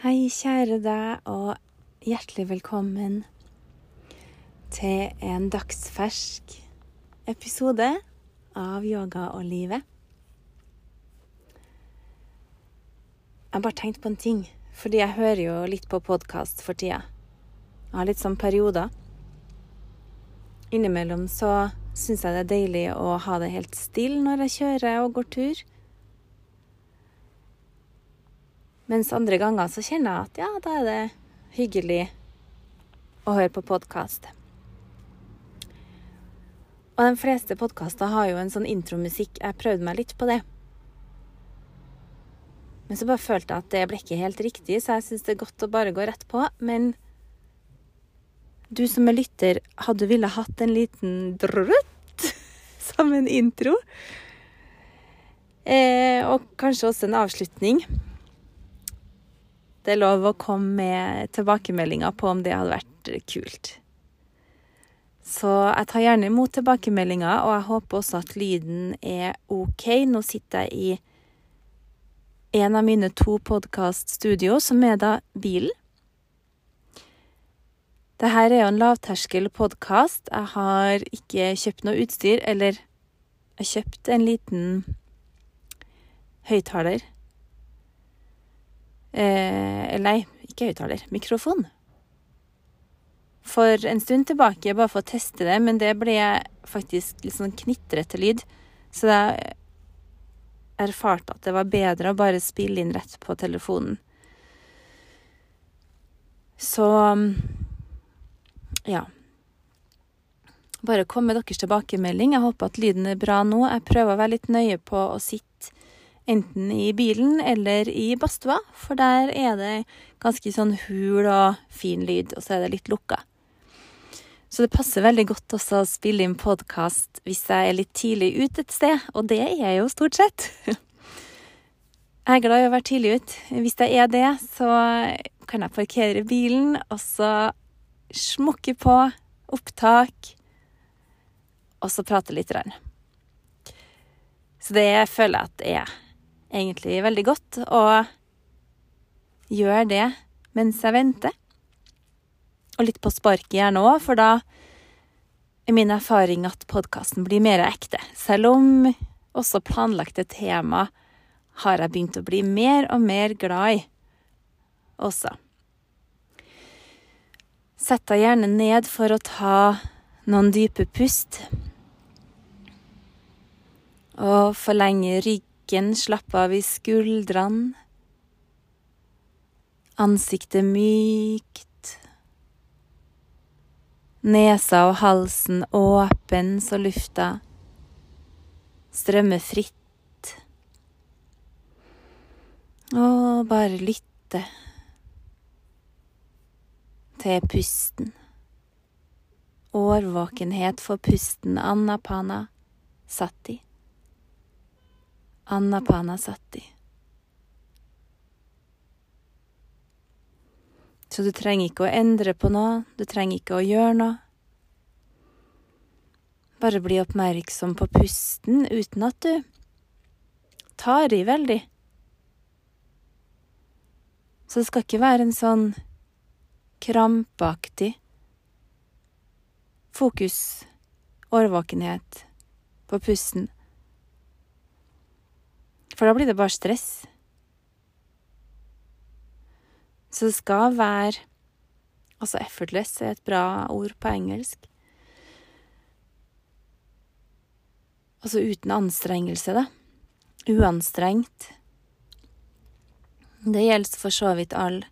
Hei, kjære deg, og hjertelig velkommen til en dagsfersk episode av Yoga og livet. Jeg bare tenkt på en ting, fordi jeg hører jo litt på podkast for tida. Jeg har litt sånn perioder. Innimellom så syns jeg det er deilig å ha det helt stille når jeg kjører og går tur. Mens andre ganger så kjenner jeg at ja, da er det hyggelig å høre på podkast. Og de fleste podkaster har jo en sånn intromusikk. Jeg prøvde meg litt på det. Men så bare følte jeg at det ble ikke helt riktig, så jeg syns det er godt å bare gå rett på. Men du som er lytter, hadde du ville hatt en liten drutt som en intro? Eh, og kanskje også en avslutning. Det er lov å komme med tilbakemeldinger på om det hadde vært kult. Så jeg tar gjerne imot tilbakemeldinger, og jeg håper også at lyden er OK. Nå sitter jeg i en av mine to podkaststudio, som er da bilen. Dette er jo en lavterskel podkast. Jeg har ikke kjøpt noe utstyr, eller jeg kjøpte en liten høyttaler Eh, nei, ikke høyttaler. Mikrofon. For en stund tilbake, bare for å teste det, men det ble faktisk litt sånn knitrete lyd. Så jeg erfarte at det var bedre å bare spille inn rett på telefonen. Så ja. Bare kom med deres tilbakemelding. Jeg håper at lyden er bra nå. Jeg prøver å være litt nøye på å sitte enten i bilen eller i badstua, for der er det ganske sånn hul og fin lyd, og så er det litt lukka. Så det passer veldig godt også å spille inn podkast hvis jeg er litt tidlig ute et sted, og det er jeg jo stort sett. Jeg er glad i å være tidlig ute. Hvis jeg er det, så kan jeg parkere bilen, og så smukke på opptak, og så prate litt. Så det føler jeg at er egentlig veldig godt å gjøre det mens jeg venter. Og litt på sparket gjerne òg, for da er min erfaring at podkasten blir mer ekte. Selv om også planlagte tema har jeg begynt å bli mer og mer glad i også. Sett deg gjerne ned for å ta noen dype pust. Og forlenge ryggen Nakken slapp av i skuldrene. Ansiktet mykt. Nesa og halsen åpen så lufta strømmer fritt. Og bare lytte til pusten. Årvåkenhet for pusten Anna-pana satt Anna Pana Satti. Så du trenger ikke å endre på noe, du trenger ikke å gjøre noe. Bare bli oppmerksom på pusten uten at du tar i veldig. Så det skal ikke være en sånn krampaktig fokus, årvåkenhet, på pusten. For da blir det bare stress. Så det skal være Altså effortless er et bra ord på engelsk. Altså uten anstrengelse, da. Uanstrengt. Det gjelder for så vidt all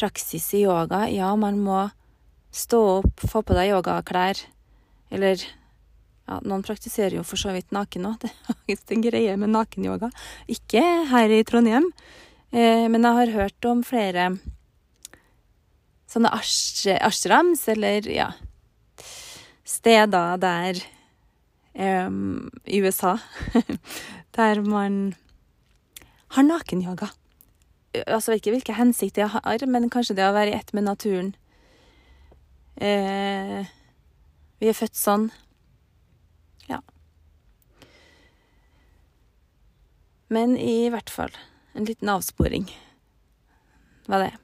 praksis i yoga. Ja, man må stå opp, få på deg yogaklær, eller ja, noen praktiserer jo for så vidt naken òg. Det er faktisk en greie med nakenyoga. Ikke her i Trondheim, eh, men jeg har hørt om flere sånne ashrams, eller ja Steder der um, I USA der man har nakenyoga. Altså, jeg vet ikke hvilke hensikter jeg har, men kanskje det å være i ett med naturen. Eh, vi er født sånn. Men i hvert fall en liten avsporing. var det.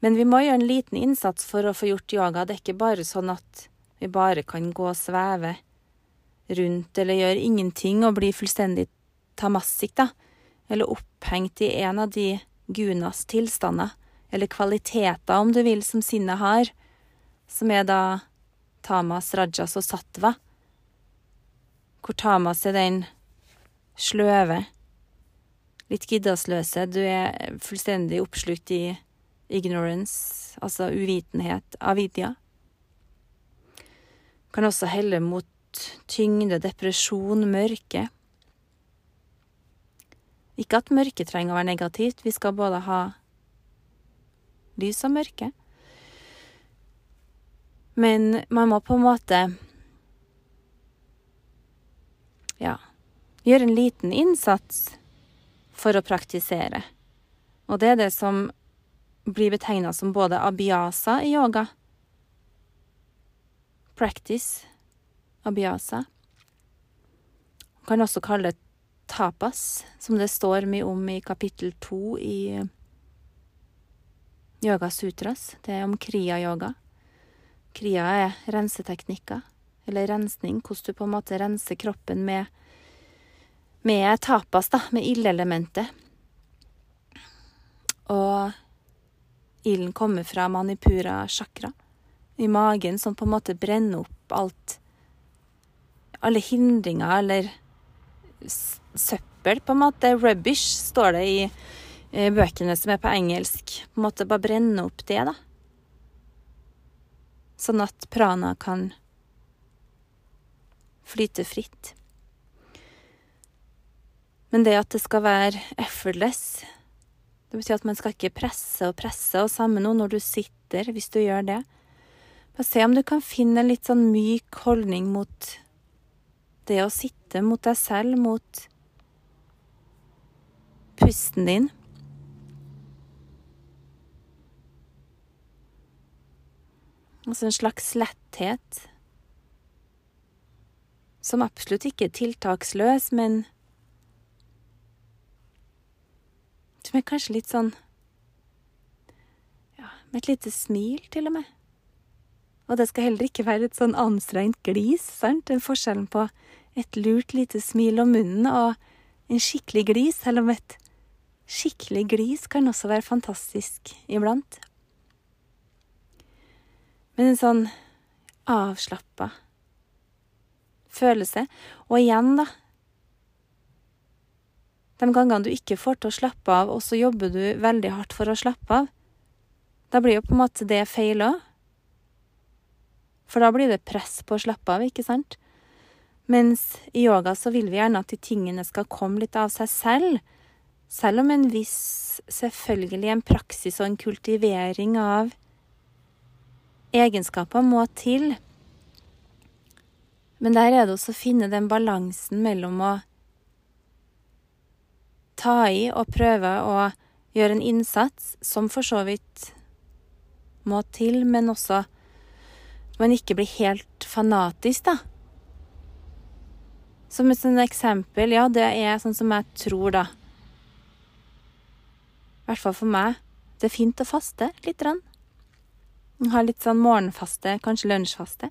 Men vi må gjøre en liten innsats for å få gjort yoga. Det er ikke bare sånn at vi bare kan gå og sveve rundt eller gjøre ingenting og bli fullstendig tamassik, da. Eller opphengt i en av de gunas tilstander, eller kvaliteter, om du vil, som sinnet har, som er da tamas, rajas og sattva. Hvor tamas er den sløve, litt giddasløse, du er fullstendig oppslukt i ignorance, altså uvitenhet, avidia. Kan også helle mot tyngde, depresjon, mørke. Ikke at mørke trenger å være negativt, vi skal både ha lys og mørke. Men man må på en måte ja gjøre en liten innsats for å praktisere. Og det er det som blir betegna som både abhyasa i yoga Practice abhyasa. Man kan også kalle det tapas, som det står mye om i kapittel to i Yoga Sutras. Det er om kriya-yoga. Kriya er renseteknikker, eller rensning, hvordan du på en måte renser kroppen med, med tapas, da, med ildelementet. Og ilden kommer fra manipura chakra i magen, som på en måte brenner opp alt Alle hindringer eller søppel, på en måte. Rubbish, står det i bøkene som er på engelsk. På en måte bare brenne opp det, da. Sånn at prana kan flyte fritt. Men det at det skal være effortless, det betyr at man skal ikke presse og presse, og samme noe når du sitter, hvis du gjør det. Bare se om du kan finne en litt sånn myk holdning mot det å sitte, mot deg selv, mot pusten din. Altså en slags letthet. Som absolutt ikke er tiltaksløs, men Som er kanskje litt sånn Ja, med et lite smil, til og med. Og det skal heller ikke være et sånn anstrengt glis, sant? Den forskjellen på et lurt lite smil om munnen og en skikkelig glis, selv om et skikkelig glis kan også være fantastisk iblant. Men en sånn avslappa følelse. Og igjen, da De gangene du ikke får til å slappe av, og så jobber du veldig hardt for å slappe av, da blir jo på en måte det feil òg. For da blir det press på å slappe av, ikke sant? Mens i yoga så vil vi gjerne at de tingene skal komme litt av seg selv. Selv om en viss, selvfølgelig en praksis og en kultivering av egenskaper må til. Men der er det også å finne den balansen mellom å ta i og prøve å gjøre en innsats, som for så vidt må til, men også man ikke blir helt fanatisk, da. Som et sånt eksempel, ja, det er sånn som jeg tror, da. I hvert fall for meg. Det er fint å faste lite grann. Ha litt sånn morgenfaste, kanskje lunsjfaste.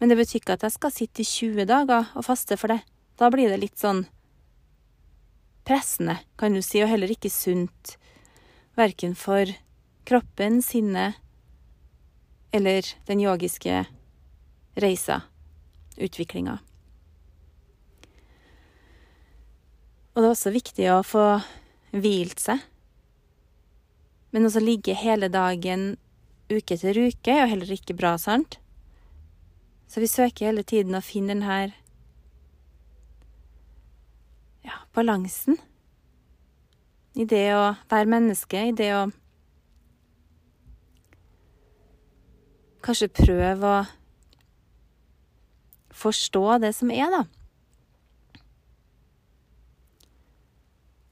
Men det betyr ikke at jeg skal sitte i 20 dager og faste for det. Da blir det litt sånn pressende, kan du si, og heller ikke sunt. Verken for kroppen, sinnet eller den yogiske reisa, utviklinga. Og det er også viktig å få hvilt seg. Men også ligge hele dagen uke etter uke er jo heller ikke bra, sant? Så vi søker hele tiden å finne den her ja, balansen i det å være menneske, i det å kanskje prøve å forstå det som er, da.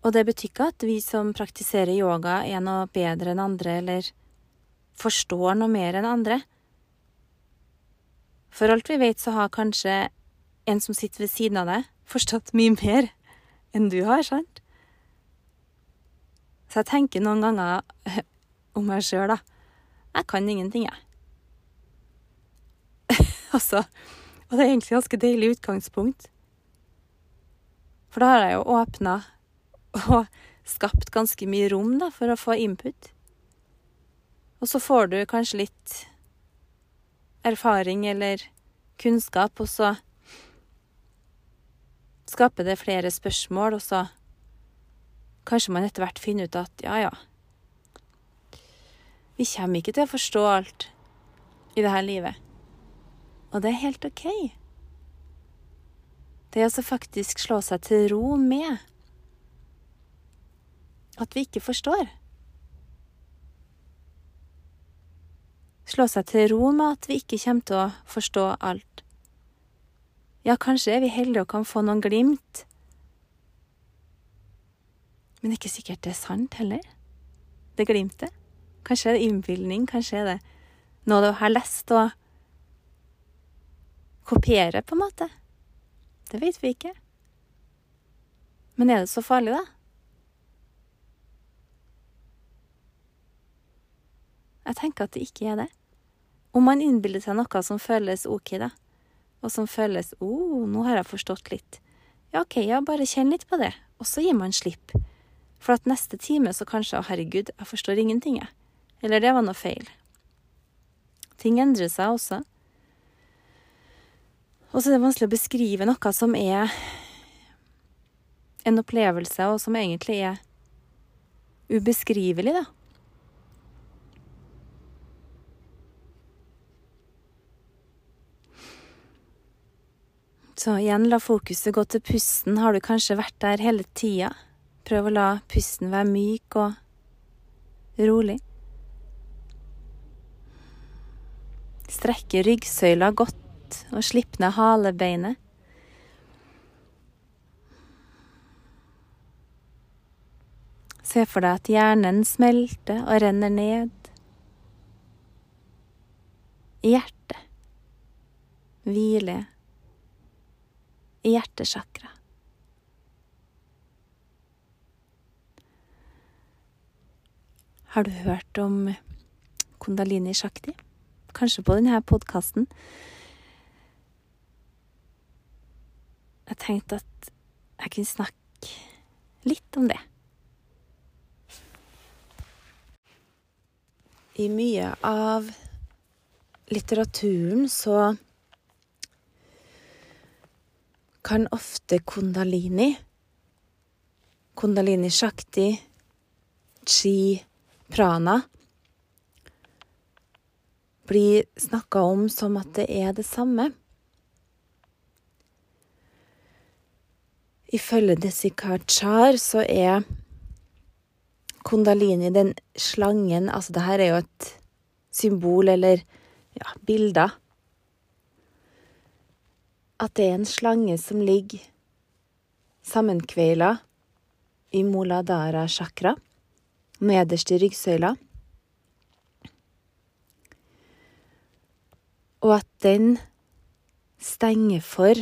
Og det betyr ikke at vi som praktiserer yoga, er noe bedre enn andre, eller forstår noe mer enn andre. For alt vi vet, så har kanskje en som sitter ved siden av deg, forstått mye mer enn du har, sant? Så jeg tenker noen ganger om meg sjøl, da. Jeg kan ingenting, jeg. altså, og det er egentlig et ganske deilig utgangspunkt. For da har jeg jo åpna og skapt ganske mye rom da, for å få input. Og så får du kanskje litt erfaring eller kunnskap, og så skaper det flere spørsmål, og så kanskje man etter hvert finner ut at ja, ja Vi kommer ikke til å forstå alt i dette livet. Og det er helt OK. Det er altså faktisk slå seg til ro med at vi ikke forstår. Slå seg til ro med at vi ikke kommer til å forstå alt. Ja, kanskje er vi heldige og kan få noen glimt. Men det er ikke sikkert det er sant heller, det glimtet. Kanskje er det innbilning, kanskje er det noe du har lest og kopierer, på en måte. Det vet vi ikke. Men er det så farlig, da? Jeg tenker at det ikke er det. Om man innbiller seg noe som føles ok, da, og som føles 'Å, oh, nå har jeg forstått litt', ja, OK, ja, bare kjenn litt på det, og så gir man slipp. For at neste time så kanskje 'Å, herregud, jeg forstår ingenting', jeg. Eller det var noe feil. Ting endrer seg også. Og så er det vanskelig å beskrive noe som er en opplevelse, og som egentlig er ubeskrivelig, da. Så igjen, la fokuset gå til pusten. Har du kanskje vært der hele tida? Prøv å la pusten være myk og rolig. Strekke ryggsøyla godt og slipp ned halebeinet. Se for deg at hjernen smelter og renner ned. I hjertet. Hvile i hjertesjakra. Har du hørt om Kundalini Shakti? Kanskje på denne podkasten? Jeg tenkte at jeg kunne snakke litt om det. I mye av litteraturen så kan ofte kundalini, kundalini shakti, chi, prana bli snakka om som at det er det samme. Ifølge Desikachar så er kundalini den slangen Altså, det her er jo et symbol eller ja, bilder at det er en slange som ligger sammenkveila i Moladara chakra, nederst i ryggsøyla, og at den stenger for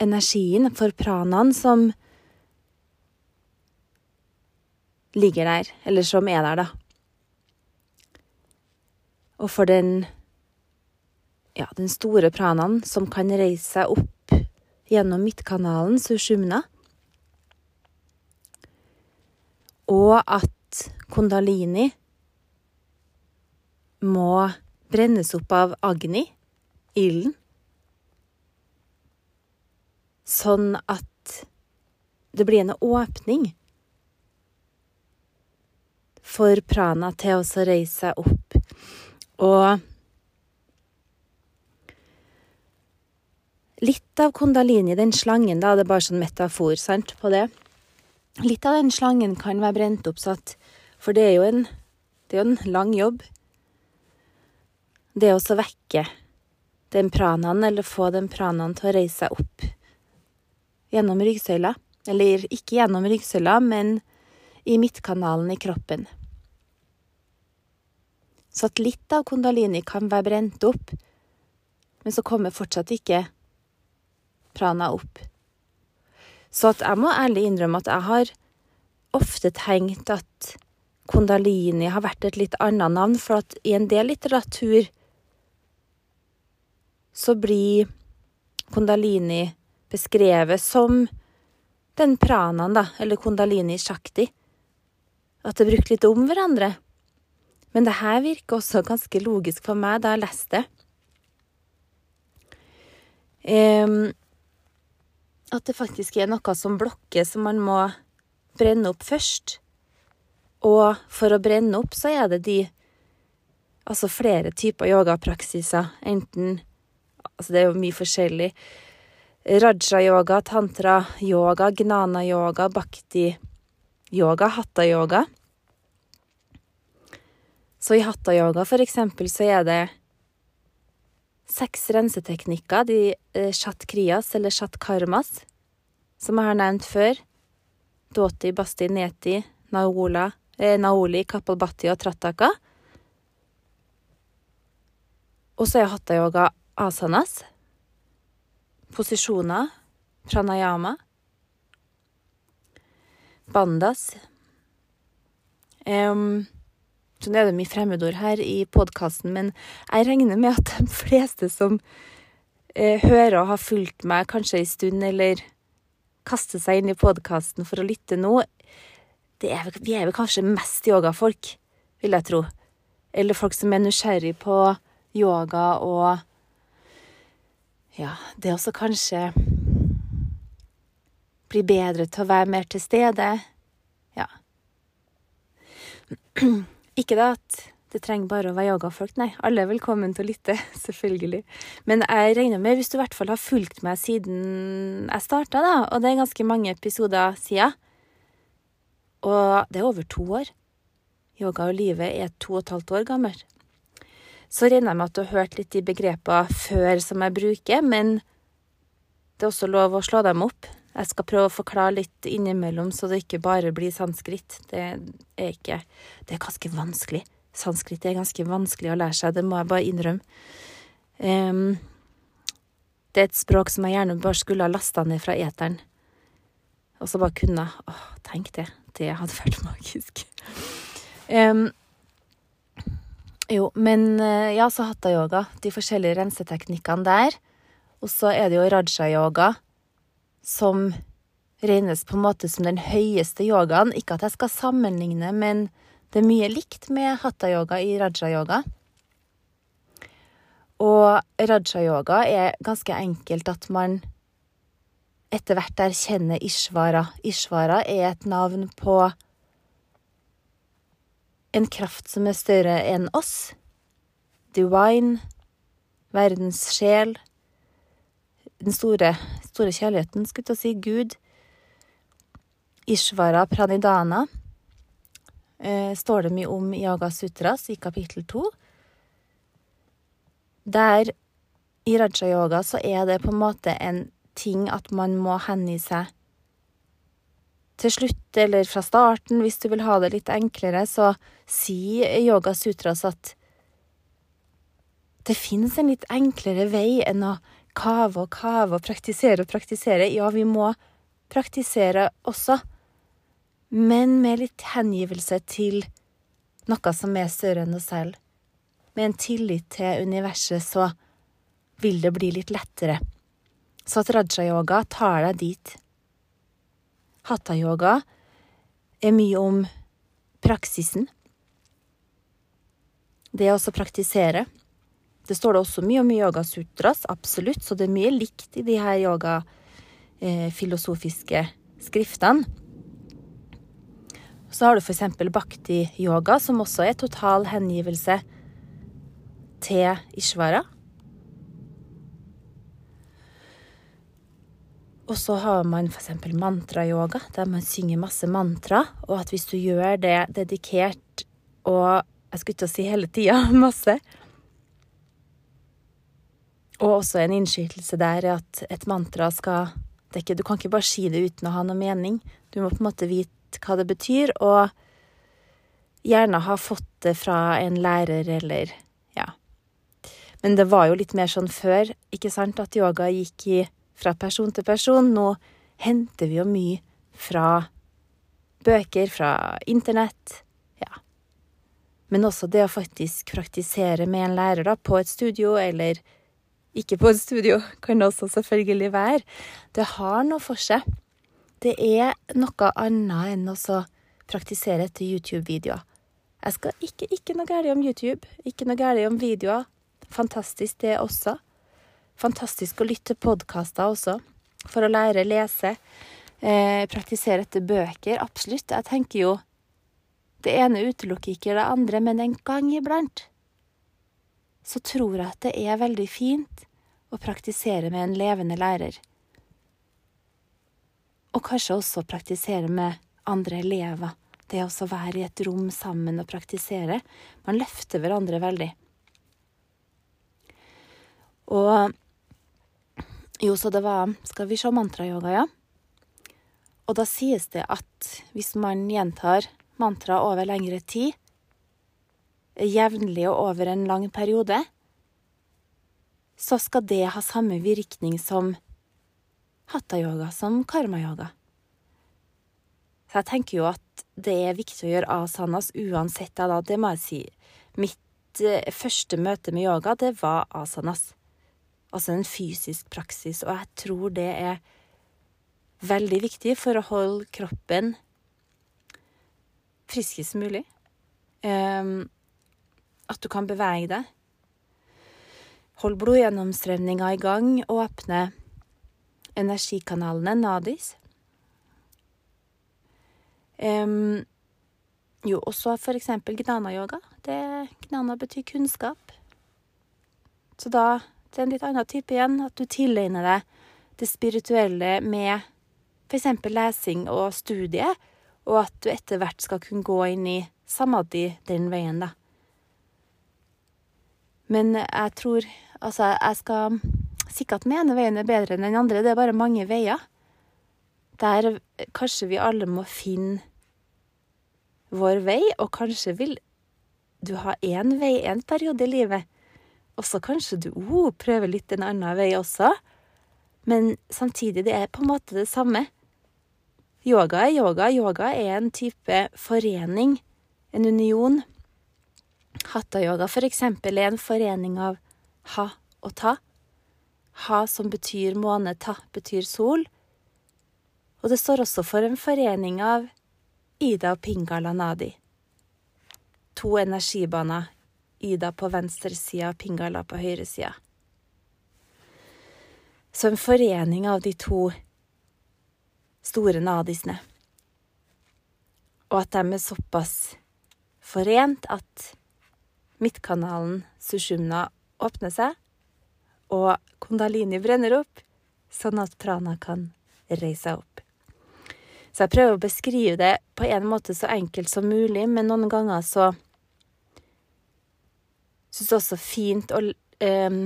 energien, for pranaen, som ligger der, eller som er der, da. Og for den ja, den store pranaen som kan reise seg opp gjennom midtkanalen, sushumna. Og at kundalini må brennes opp av agni, ilden, sånn at det blir en åpning for prana til å reise seg opp. Og Litt av kundalini, den slangen, da, det er bare sånn metafor sant, på det. Litt av den slangen kan være brent opp, at For det er jo en, det er jo en lang jobb. Det å vekke den pranaen, eller få den pranaen til å reise seg opp gjennom ryggsøyla. Eller ikke gjennom ryggsøyla, men i midtkanalen i kroppen. Så at litt av kundalini kan være brent opp, men så kommer fortsatt ikke prana opp. Så jeg må ærlig innrømme at jeg har ofte tenkt at kundalini har vært et litt annet navn, for at i en del litteratur så blir kundalini beskrevet som den pranaen, da, eller kundalini shakti. At det er litt om hverandre. Men det her virker også ganske logisk for meg da jeg leste det. Um, at det faktisk er noe som blokker, som man må brenne opp først. Og for å brenne opp, så er det de Altså flere typer yogapraksiser. Enten Altså, det er jo mye forskjellig. Raja-yoga, tantra-yoga, gnana-yoga, bhakti-yoga, hatta-yoga. Så i hatta-yoga, for eksempel, så er det seks renseteknikker, de eh, shat-kriyas, eller chat karmas, som jeg har nevnt før. Doti, basti, neti, naola, eh, naoli, kapalbati og trataka. Og så er hatta-yoga asanas, posisjoner, pranayama, bandas. Um, nå er det mye fremmedord her i podkasten, men jeg regner med at de fleste som eh, hører og har fulgt meg kanskje en stund, eller kaster seg inn i podkasten for å lytte nå, er, vi er vel kanskje mest yogafolk, vil jeg tro. Eller folk som er nysgjerrig på yoga og ja, det også kanskje bli bedre til å være mer til stede. Ja. Ikke da at det trenger bare å være yogafolk, nei. Alle er velkommen til å lytte, selvfølgelig. Men jeg regner med, hvis du i hvert fall har fulgt meg siden jeg starta, da, og det er ganske mange episoder siden, og det er over to år Yoga og livet er to og et halvt år gammelt. Så regner jeg med at du har hørt litt de begrepene før som jeg bruker, men det er også lov å slå dem opp. Jeg skal prøve å forklare litt innimellom, så det ikke bare blir sanskrit. Det er ikke Det er ganske vanskelig. Sanskrit er ganske vanskelig å lære seg, det må jeg bare innrømme. Um, det er et språk som jeg gjerne bare skulle ha lasta ned fra eteren. Og så bare kunne Åh, tenk det. Det hadde vært magisk. Um, jo, men eh, ja, så hatta-yoga. De forskjellige renseteknikkene der. Og så er det jo raja-yoga, som regnes på en måte som den høyeste yogaen. Ikke at jeg skal sammenligne, men det er mye likt med hatta-yoga i raja-yoga. Og raja-yoga er ganske enkelt at man etter hvert erkjenner ishvara. Ishvara er et navn på en kraft som er større enn oss. Divine, verdens sjel, den store, store kjærligheten, skulle jeg si, Gud. Ishvara pranidana eh, står det mye om i Yaga Sutras i kapittel to. Der i raja yoga så er det på en måte en ting at man må hengi seg til slutt, eller fra starten, hvis du vil ha det litt enklere, så sier Yoga Sutras at det finnes en litt enklere vei enn å kave og kave og praktisere og praktisere. Ja, vi må praktisere også, men med litt hengivelse til noe som er større enn oss selv. Med en tillit til universet, så vil det bli litt lettere. Så at raja-yoga tar deg dit. Hatha-yoga er mye om praksisen. Det å praktisere. Det står det også mye om i yogasutras, absolutt, så det er mye likt i de her yogafilosofiske eh, skriftene. Så har du eksempel bhakti-yoga, som også er total hengivelse til Ishvara. Og så har man f.eks. mantrayoga, der man synger masse mantra, og at hvis du gjør det dedikert og jeg skulle ikke si hele tida, masse Og også en innskytelse der er at et mantra skal ikke, Du kan ikke bare si det uten å ha noe mening. Du må på en måte vite hva det betyr, og gjerne ha fått det fra en lærer eller Ja. Men det var jo litt mer sånn før, ikke sant, at yoga gikk i fra person til person. Nå henter vi jo mye fra bøker fra internett. Men også det å faktisk praktisere med en lærer da, på et studio, eller ikke på et studio, kan det også selvfølgelig være. Det har noe for seg. Det er noe annet enn å praktisere etter YouTube-videoer. Jeg skal ikke Ikke noe galt om YouTube, ikke noe galt om videoer. Fantastisk, det også. Fantastisk å lytte til podkaster også, for å lære å lese. Eh, praktisere etter bøker. Absolutt. Jeg tenker jo Det ene utelukker ikke det andre, men en gang iblant så tror jeg at det er veldig fint å praktisere med en levende lærer. Og kanskje også praktisere med andre elever. Det å være i et rom sammen og praktisere. Man løfter hverandre veldig. Og jo, så det var Skal vi se mantrayoga, ja? Og da sies det at hvis man gjentar mantra over lengre tid, jevnlig og over en lang periode, så skal det ha samme virkning som hatta-yoga, som karma-yoga. Så jeg tenker jo at det er viktig å gjøre asanas uansett. Da. Det må jeg si. Mitt eh, første møte med yoga, det var asanas altså en fysisk praksis, og jeg tror det er veldig viktig for å holde kroppen friskest mulig. Um, at du kan bevege deg. Hold blodgjennomstrømninga i gang, og åpne energikanalene, nadis. Um, jo, også for eksempel gnana-yoga. Gnana betyr kunnskap. Så da det er en litt annen type igjen. At du tilegner deg det spirituelle med f.eks. lesing og studie, og at du etter hvert skal kunne gå inn i samadhi den veien, da. Men jeg tror Altså, jeg skal sikkert mene veien er bedre enn den andre. Det er bare mange veier. Der kanskje vi alle må finne vår vei, og kanskje vil du ha én vei en periode i livet. Og så kanskje du oh, prøver litt en annen vei også. Men samtidig, det er på en måte det samme. Yoga er yoga. Yoga er en type forening, en union. Hatta-yoga eksempel er en forening av ha og ta. Ha som betyr måne, ta betyr sol. Og det står også for en forening av Ida og Pingala Nadi. To energibaner Ida på venstre side og Pingala på høyre side. Så en forening av de to store nadisene. Og at de er såpass forent at midtkanalen Sushumna åpner seg, og Kundalini brenner opp, sånn at prana kan reise seg opp. Så jeg prøver å beskrive det på en måte så enkelt som mulig, men noen ganger så syns også fint å um,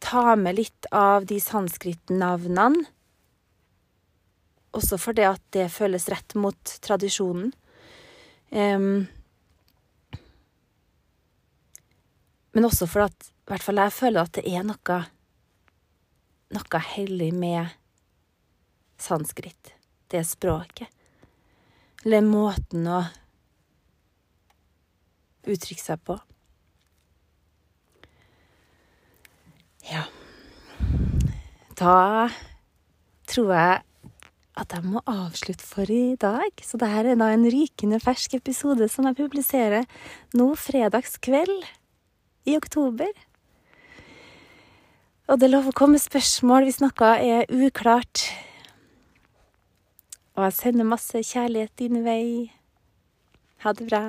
ta med litt av de sanskrit-navnene. Også fordi at det føles rett mot tradisjonen. Um, men også fordi at i hvert fall jeg føler at det er noe noe hellig med sanskrit. Det språket. Eller måten å uttrykke seg på. Ja Da tror jeg at jeg må avslutte for i dag. Så dette er da en rykende fersk episode som jeg publiserer nå fredagskveld i oktober. Og det er lov å komme spørsmål hvis noe er uklart. Og jeg sender masse kjærlighet din vei. Ha det bra.